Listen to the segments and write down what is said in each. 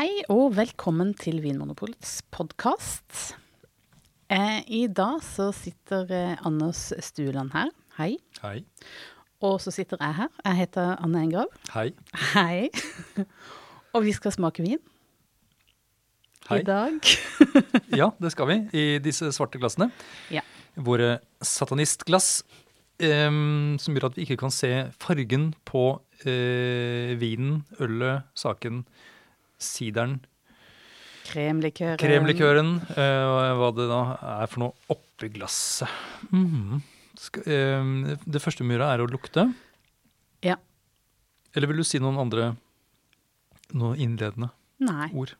Hei og velkommen til Vinmonopolets podkast. Eh, I dag så sitter eh, Anders Stueland her. Hei. Hei. Og så sitter jeg her. Jeg heter Anne Engrav. Hei. Hei. og vi skal smake vin Hei. i dag. Ja, det skal vi. I disse svarte glassene. Ja. Våre satanistglass. em, som gjør at vi ikke kan se fargen på eh, vinen, ølet, saken, sideren, Kremlikøren. kremlikøren, uh, og hva det da er for noe oppi glasset. Mhm. Skal, uh, det første vi er å lukte. Ja. Eller vil du si noen andre noe innledende Nei, ord?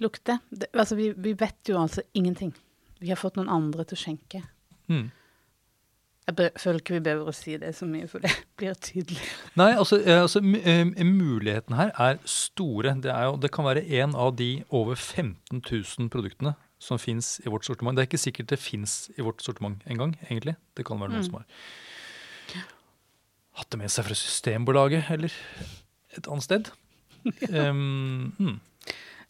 lukte. Det, altså, vi, vi vet jo altså ingenting. Vi har fått noen andre til å skjenke. Mm. Jeg føler ikke vi behøver å si det så mye, for det blir tydelig. Nei, altså, eh, altså eh, mulighetene her er store. Det, er jo, det kan være en av de over 15 000 produktene som fins i vårt sortiment. Det er ikke sikkert det fins i vårt sortiment engang, egentlig. Det kan være noen Mm. som har hatt det med seg fra Systembolaget eller et annet sted. Um, hmm.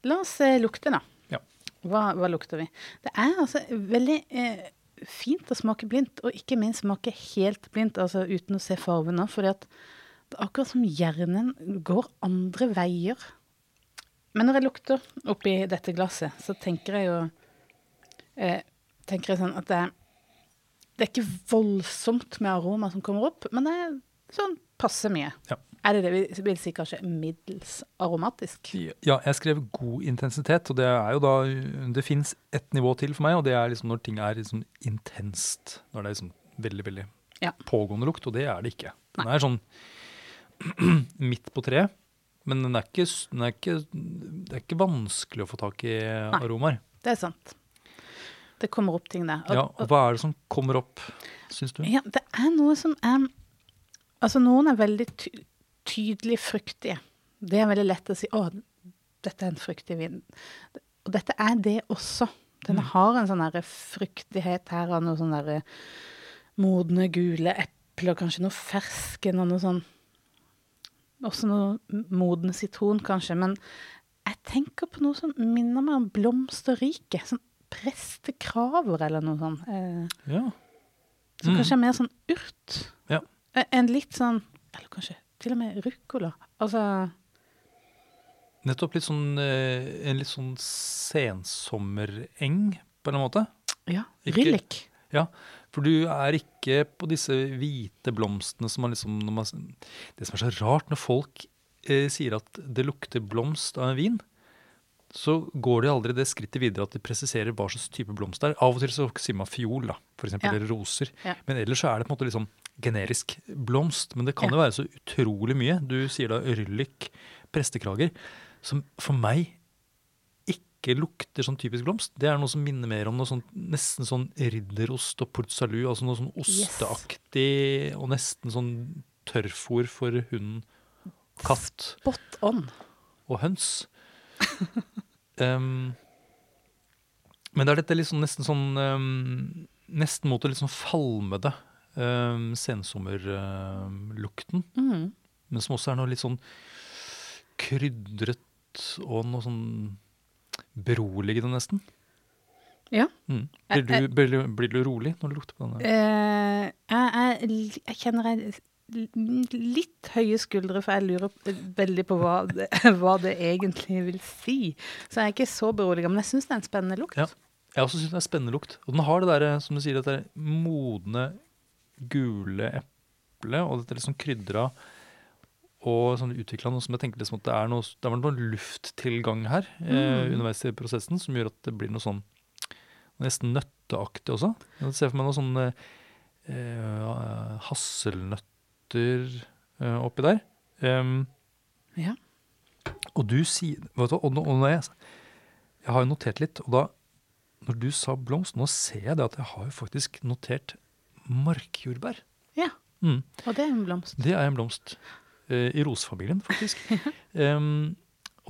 La oss eh, lukte, da. Ja. Hva, hva lukter vi? Det er altså veldig eh, fint å smake blindt, og ikke minst smake helt blindt, altså uten å se fargene. For det er akkurat som hjernen går andre veier. Men når jeg lukter oppi dette glasset, så tenker jeg jo eh, tenker jeg sånn at det, det er ikke voldsomt med aroma som kommer opp, men det er sånn passe mye. Ja. Er det det vi vil si kanskje middels aromatisk? Ja, jeg skrev god intensitet, og det er jo da Det fins ett nivå til for meg, og det er liksom når ting er liksom intenst. Når det er liksom veldig, veldig Ja. pågående lukt, og det er det ikke. Den er sånn midt på treet, men den er ikke, den er ikke, det er ikke vanskelig å få tak i aromaer. Det er sant. Det kommer opp ting der. Og, Ja, og hva er det som kommer opp, syns du? ja, det er noe som er Altså, noen er veldig ty tydelig fruktige. Det er veldig lett å si 'Å, dette er en fruktig vin'. Og dette er det også. Den Mm. har en sånn fruktighet her av noe sånn derre modne, gule epler, kanskje noe fersken og noe sånn Også noe moden sitron, kanskje. Men jeg tenker på noe som minner meg om blomsterriket. Sånn prestekraver eller noe sånt. Eh, Ja. som Mm. kanskje er mer sånn urt. Eh, En litt sånn Eller kanskje til og med ruccola. Altså Nettopp litt sånn, eh, en litt sånn sensommereng, på en måte. Ja, Rillik. Ja, for du er ikke på disse hvite blomstene som man liksom man, Det som er så rart når folk eh, sier at det lukter blomst av en vin, så går de aldri det skrittet videre at de presiserer hva slags type blomst det er. Av og til så sier man fiol, da, for eksempel, Ja. eller roser. Ja. Men ellers så er det på en måte liksom generisk blomst. Men det kan Ja. jo være så utrolig mye. Du sier da ryllik, prestekrager, som for meg ikke lukter sånn typisk blomst. Det er noe som minner mer om noe sånn nesten sånn ridderost og port salut, altså noe sånn Yes. osteaktig og nesten sånn tørrfôr for hund, katt Spot on. og høns. um, men det er dette sånn, nesten sånn um, Nesten mot det litt sånn falmede um, sensommerlukten. Mm. Men som også er noe litt sånn krydret og noe sånn beroligende, nesten. Ja. Mm. Blir, du, blir, blir du rolig når du lukter på denne? Uh, jeg, jeg, jeg kjenner jeg litt høye skuldre, for jeg lurer veldig på hva det, hva det egentlig vil si. Så jeg er ikke så beroliga, men jeg syns det er en spennende lukt. Ja. Jeg også syns det er spennende lukt. Og den har det der, som du sier, dette modne, gule eplet, og dette liksom krydra og sånn utvikla noe som jeg tenker liksom at det er noe, det er vel noe lufttilgang her eh, Mm. underveis i prosessen som gjør at det blir noe sånn nesten nøtteaktig også. Jeg ser for meg noe sånn eh, eh, hasselnøtter eh, oppi der. Um, Ja. og du sier vet du, og, og jeg, jeg har jo notert litt, og da når du sa blomst, nå ser jeg det at jeg har jo faktisk notert markjordbær. Ja. Mm. Og det er en blomst. Det er en blomst. eh, I rosefamilien, faktisk. um,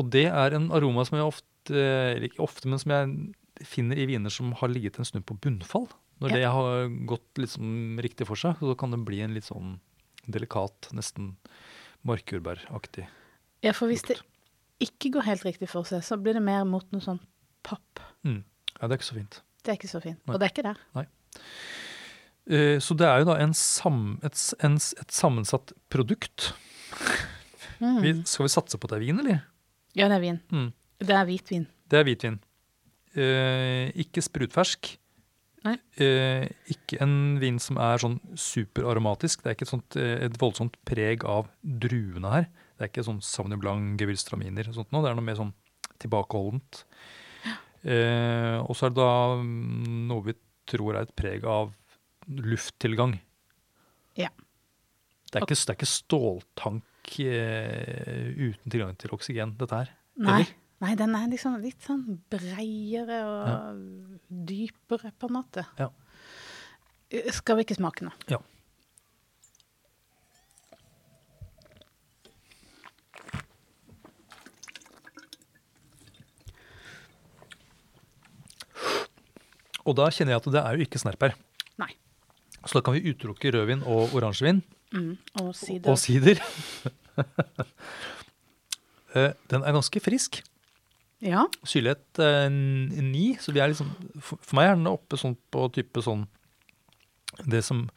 og det er en aroma som jeg ofte, eller ikke ofte, men som jeg finner i viner som har ligget en stund på bunnfall. Når Ja. det har gått liksom riktig for seg, så kan det bli en litt sånn delikat, nesten markjordbæraktig Ja, for hvis det ikke går helt riktig for seg, så blir det mer mot noe sånn papp. Mm. Ja, det er ikke så fint. Det er ikke så fint. Nei. Og det er ikke der. Eh, Så det er jo da en sam, et, en, et sammensatt produkt. Mm. Vi, skal vi satse på at det er vin, eller? Ja, det er vin. Mm. Det er hvitvin. Det er hvitvin. Eh, ikke sprutfersk. Eh, ikke en vin som er sånn superaromatisk. Det er ikke et, sånt, eh, et voldsomt preg av druene her. Det er ikke sånn Sauvignon Blanc, Gewürztraminer og sånt noe. Det er noe mer sånn tilbakeholdent. Eh, og så er det da mm, noe vi tror er et preg av lufttilgang. Ja. Det er ikke, det er ikke ståltank eh, uten tilgang til oksygen, dette her. Nei. Nei, den er liksom litt sånn breiere og dypere, på en måte. Ja. Skal vi ikke smake nå? Ja. Og da kjenner jeg at det er jo ikke snerp her. Så da kan vi utelukke rødvin og oransjevin Mm. Og sider. og sider. Eh, Den er ganske frisk. Ja. Syrlighet eh, så vi er liksom For for meg er den oppe sånn på type sånn Det som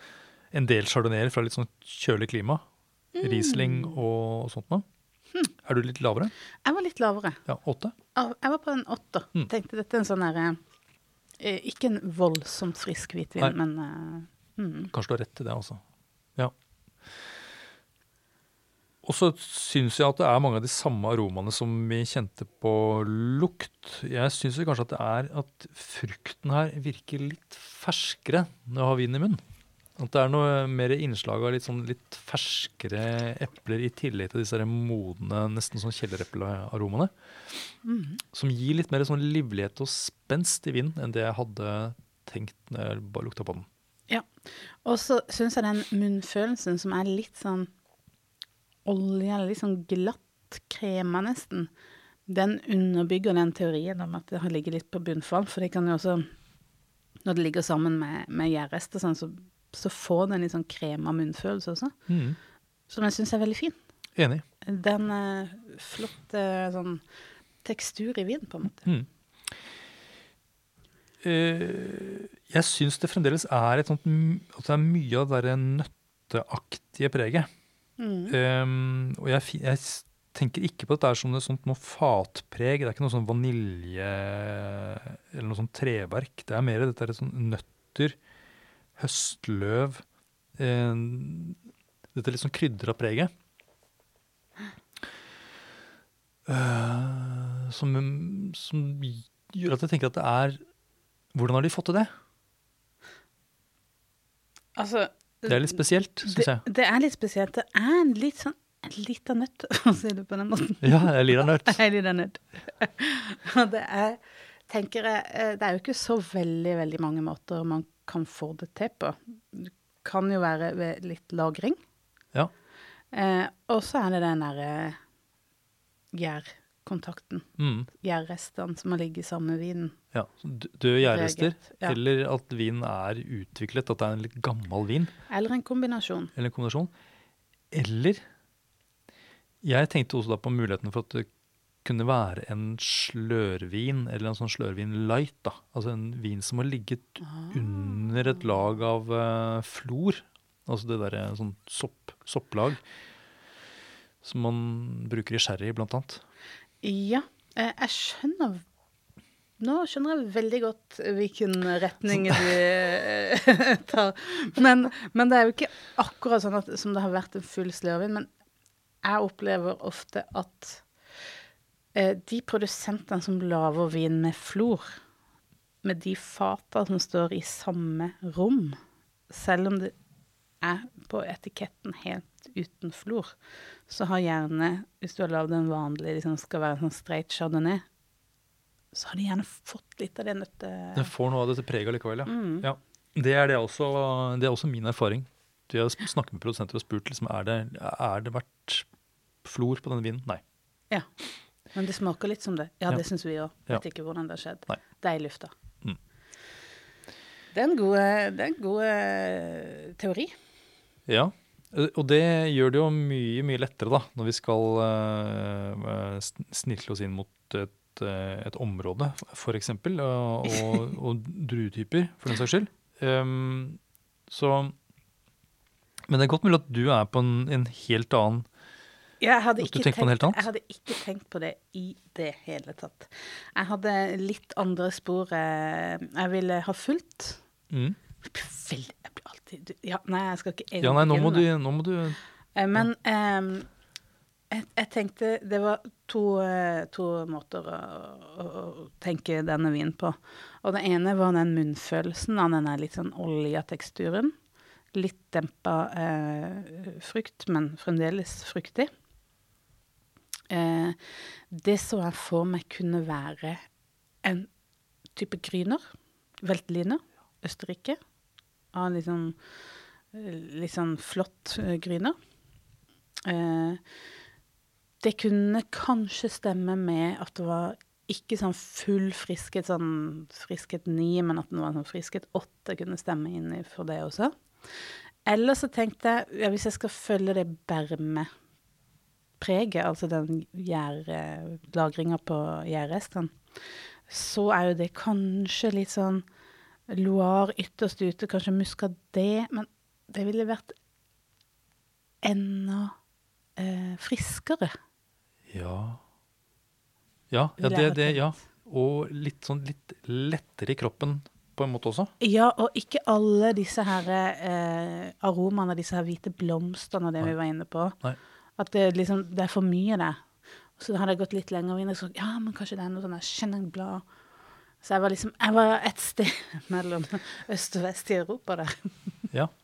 en del chardonnayer fra litt sånn kjølig klima. Riesling og sånt noe. Er du litt lavere? Jeg var litt lavere. Ja, åtte? Jeg var på en åtter. Mm. Tenkte dette er en sånn derre eh, Ikke en voldsomt frisk hvitvin, Nei. men eh, mm. Kanskje du har rett til det, altså. Ja. Og så syns jeg at det er mange av de samme aromaene som vi kjente på lukt. Jeg syns kanskje at det er at frukten her virker litt ferskere når jeg har vin i munnen. At det er noe mer innslag av litt, sånn litt ferskere epler i tillegg til disse modne, nesten sånn kjellereplearomaene. Som gir litt mer sånn livlighet og spenst i vinen enn det jeg hadde tenkt når jeg bare lukta på den. Og så syns jeg den munnfølelsen som er litt sånn olje, eller litt sånn glatt krema nesten, den underbygger den teorien om at det har ligget litt på bunnfall. For det kan jo også, når det ligger sammen med, med gjærrester, sånn, så, så får det en litt sånn krema munnfølelse også. Mm. Som jeg syns er veldig fin. Enig. Den eh, flotte sånn tekstur i vinen, på en måte. Mm. Eh, jeg syns det fremdeles er et sånt At det er mye av det nøtteaktige preget. Mm. Um, og jeg, jeg tenker ikke på at det er som et sånt noe fatpreg. Det er ikke noe sånn vanilje eller noe sånn treverk. Det er mer dette der sånn nøtter, høstløv um, Dette litt sånn krydra preget. Uh, som, som gjør at jeg tenker at det er Hvordan har de fått til det? Altså, Det er litt spesielt, syns jeg. det er litt spesielt. Det er en litt sånn en liten nøtt, å si det på den måten. Ja, en liten nøtt. En liten nøtt. Og det er, tenker jeg, eh, det er jo ikke så veldig, veldig mange måter man kan få det til på. Det kan jo være ved litt lagring. Ja. Eh, og så er det den derre gjærkontakten. Mm. Gjærrestene som har ligget sammen med vinen. Ja, Døde gjærrester, ja. eller at vinen er utviklet, at det er en litt gammel vin, Eller en kombinasjon. eller en kombinasjon. Eller Jeg tenkte også da på muligheten for at det kunne være en slørvin, eller en sånn slørvin light. da. Altså en vin som har ligget under et lag av uh, flor. Altså det derre sånn sopp, sopplag. Som man bruker i sherry, blant annet. Ja, eh, jeg skjønner Nå skjønner jeg veldig godt hvilken retning du eh, tar. Men, men det er jo ikke akkurat sånn at, som det har vært en full slørvin. Men jeg opplever ofte at eh, de produsentene som lager vin med flor, med de fata som står i samme rom, selv om det er på etiketten helt uten flor, så har gjerne, hvis du har lagd en vanlig, liksom skal være en sånn straight chardonnay, så har de gjerne fått litt av det nøtte... Den får noe av dette preget likevel, ja. Mm. ja. Det, er det, også, det er også min erfaring. Jeg har snakket med produsenter og spurt liksom, er det er det vært flor på denne vinen. Nei. Ja. Men det smaker litt som det. Ja, Ja. det syns vi òg. Ja. Vet ikke hvordan det har skjedd. Nei. Det er i lufta. Mm. Det er en god, det er en god eh, teori. Ja. Eh, Og det gjør det jo mye, mye lettere, da, når vi skal eh, snirkle oss inn mot et, et område, f.eks., og, og, og druetyper, for den saks skyld. Um, så Men det er godt mulig at du er på en, en helt annen Ja, jeg hadde, tenkt, jeg hadde ikke tenkt på det i det hele tatt. Jeg hadde litt andre spor jeg ville ha fulgt. mm. Jeg ble, veldig Jeg alltid Ja, nei, jeg skal ikke Ja, nei, nå må, du, nå må du Eh, Men um, jeg, jeg tenkte Det var to, eh, to måter å, å, å tenke denne vinen på. Og det ene var den munnfølelsen av den litt sånn oljeteksturen. Litt dempa eh, frukt, men fremdeles fruktig. Eh, det så jeg for meg kunne være en type gryner. Veltliner. Østerrike. Av litt sånn, eh, litt sånn flott gryne. gryner. Eh, det kunne kanskje stemme med at det var ikke sånn full friskhet, sånn friskhet ni, men at den var sånn friskhet åtte, kunne stemme inn for det også. Eller så tenkte jeg, ja, hvis jeg skal følge det bermepreget, altså den lagringa på gjærrestene, så er jo det kanskje litt sånn Loire ytterst ute, kanskje muscadet, men det ville vært enda eh, friskere. Ja. Ja, ja, det, det, ja. Og litt sånn litt lettere i kroppen på en måte også. Ja, og ikke alle disse her eh, aromaene, disse her hvite blomstene og det vi var inne på. Nei. At det, liksom, det er for mye det. Så hadde jeg gått litt lenger inn og sagt ja, men kanskje det er noe sånn der Chenin-blad. Så jeg var liksom Jeg var et sted mellom øst og vest i Europa der. Ja.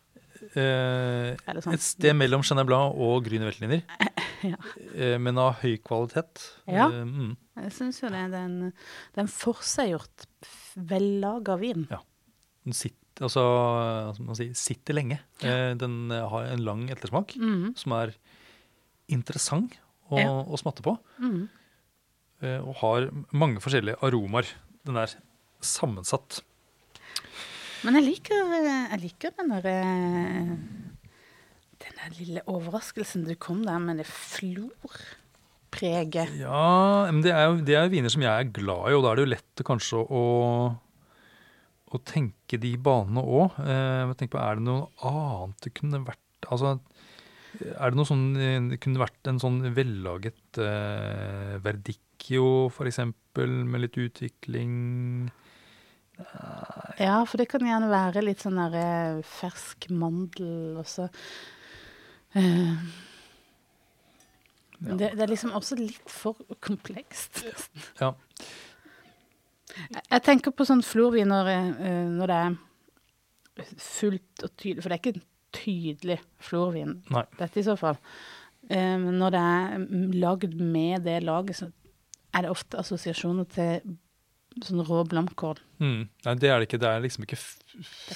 Eh, sånn. et sted mellom Chenin Blanc og Grüne Veltliner, Ja. eh, men av høy kvalitet. Ja. Eh, mm. Jeg syns jo det. Det er en, det er en forseggjort, vellaga vin. Den sitter, altså, si, sitter lenge. Eh, den har en lang ettersmak Mhm. som er interessant å, Ja. å smatte på. Mm eh, og har mange forskjellige aromaer. Den er sammensatt. Men jeg liker, jeg liker den der eh, Den lille overraskelsen du kom der med det florpreget. Ja, men det er jo det er jo viner som jeg er glad i, og da er det jo lett kanskje å, å tenke de banene òg. Eh, tenk på, er det noe annet det kunne vært Altså, er det noe sånn eh, Det kunne vært en sånn vellaget eh, verdicchio, eksempel, med litt utvikling. Ja, for det kan gjerne være litt sånn der eh, fersk mandel og så eh, Ja. det, det er liksom også litt for komplekst. Ja. Jeg, jeg tenker på sånn florvin når, når det er fullt og tydelig, for det er ikke en tydelig florvin, Nei. dette i så fall. Eh, når det er lagd med det laget, så er det ofte assosiasjoner til sånn rå blomkål. Mm. Nei, det er det ikke. Det er liksom ikke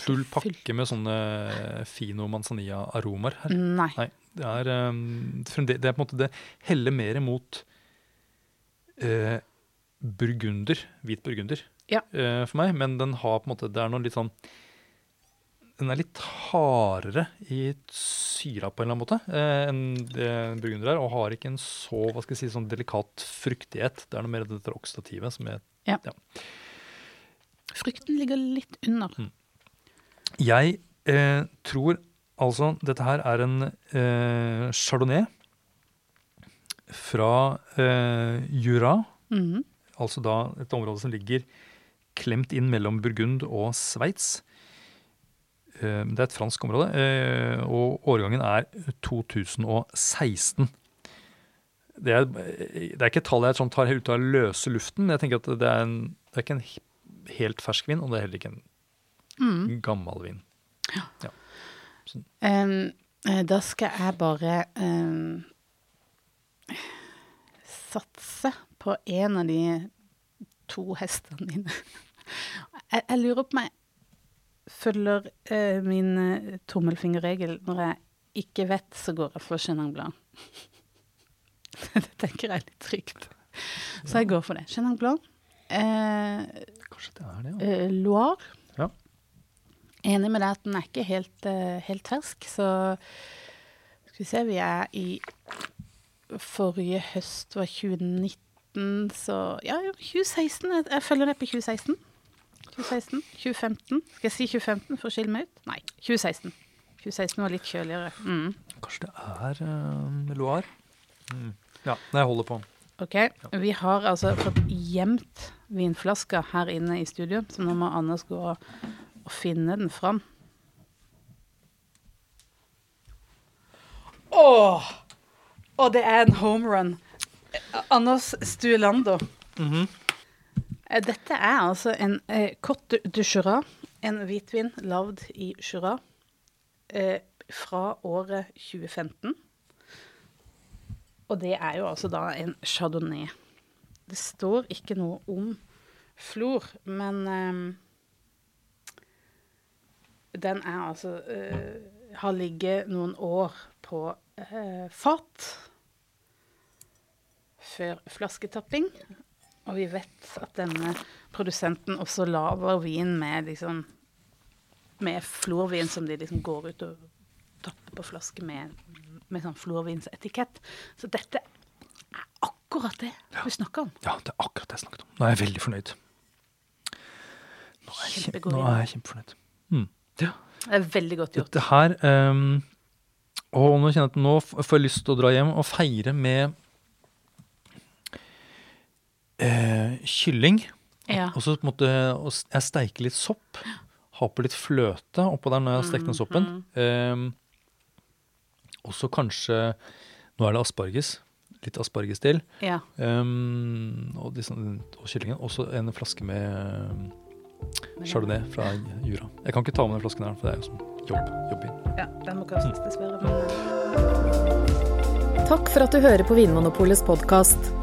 full pakke med sånne fino manzanilla-aromaer her. Nei. Nei, det er, um, det er på en måte det heller mer mot uh, burgunder, hvit burgunder, Ja. uh, for meg. Men den har på en måte, det er noe litt sånn Den er litt hardere i syra på en eller annen måte eh, enn en burgunder er, og har ikke en så hva skal jeg si, sånn delikat fruktighet. Det er noe mer av dette oksidativet som jeg Frukten ligger litt under. Jeg eh, tror altså dette her er en eh, chardonnay fra eh, Jura. -hmm. Altså da et område som ligger klemt inn mellom Burgund og Sveits. Eh, det er et fransk område, eh, og årgangen er 2016. Det er, det er ikke et tall jeg sånn tar ut av løse luften. Jeg tenker at det er, en, det er ikke en helt fersk vin, og det er heller ikke en mm. gammel vin. Ja. ja. Um, da skal jeg bare um, satse på en av de to hestene dine. Jeg, jeg lurer på om jeg følger eh, min eh, tommelfingerregel. Når jeg ikke vet, så går jeg for Chenin det tenker jeg er litt trygt. Så jeg går for det. Chenin Blanc. Eh, Kanskje det er det, ja. eh, Loire. Ja. Enig med deg at den er ikke helt, eh, helt fersk, så Skal vi se, vi er i Forrige høst var 2019, så Ja, jo, 2016. Jeg, jeg følger med på 2016. 2016, 2015. Skal jeg si 2015 for å skille meg ut? Nei, 2016. 2016 var litt kjøligere. Mm. Kanskje det er uh, Loire? Mm. Ja, jeg holder på. Ok, vi har altså fått gjemt vinflaska her inne i studio, så nå må Anders gå og finne den fram. Åh! Og det er en home run. Anders Stuelando. Mhm. Eh, Dette er altså en eh, Cote du Jura, en hvitvin lagd i Jura eh, fra året 2015. Og det er jo altså da en chardonnay. Det står ikke noe om flor, men eh, den er altså eh, Har ligget noen år på eh, fat før flasketapping. Og vi vet at denne produsenten også lager vin med liksom med florvin som de liksom går ut og tapper på flaske med, med sånn florvinsetikett. Så dette er akkurat det vi snakker om. Ja, det er akkurat det jeg snakket om. Nå er jeg veldig fornøyd. Nå er jeg, kjempe, nå er jeg kjempefornøyd. Mm. Ja. Det er veldig godt gjort. Dette her um, Og nå kjenner jeg at nå får jeg lyst til å dra hjem og feire med eh, kylling. Ja. Og så på en måte og jeg steiker litt sopp. Ha på litt fløte oppå der når jeg har stekt den soppen. Ehm, og så kanskje Nå er det asparges. Litt asparges til. ja. Ehm, og, disse, og kyllingen. Og så en flaske med chardonnay fra Jura. Jeg kan ikke ta med den flasken her, for det er jo sånn jobb. jobbing. ja. Den må kastes, dessverre. Men Takk for at du hører på Vinmonopolets podkast.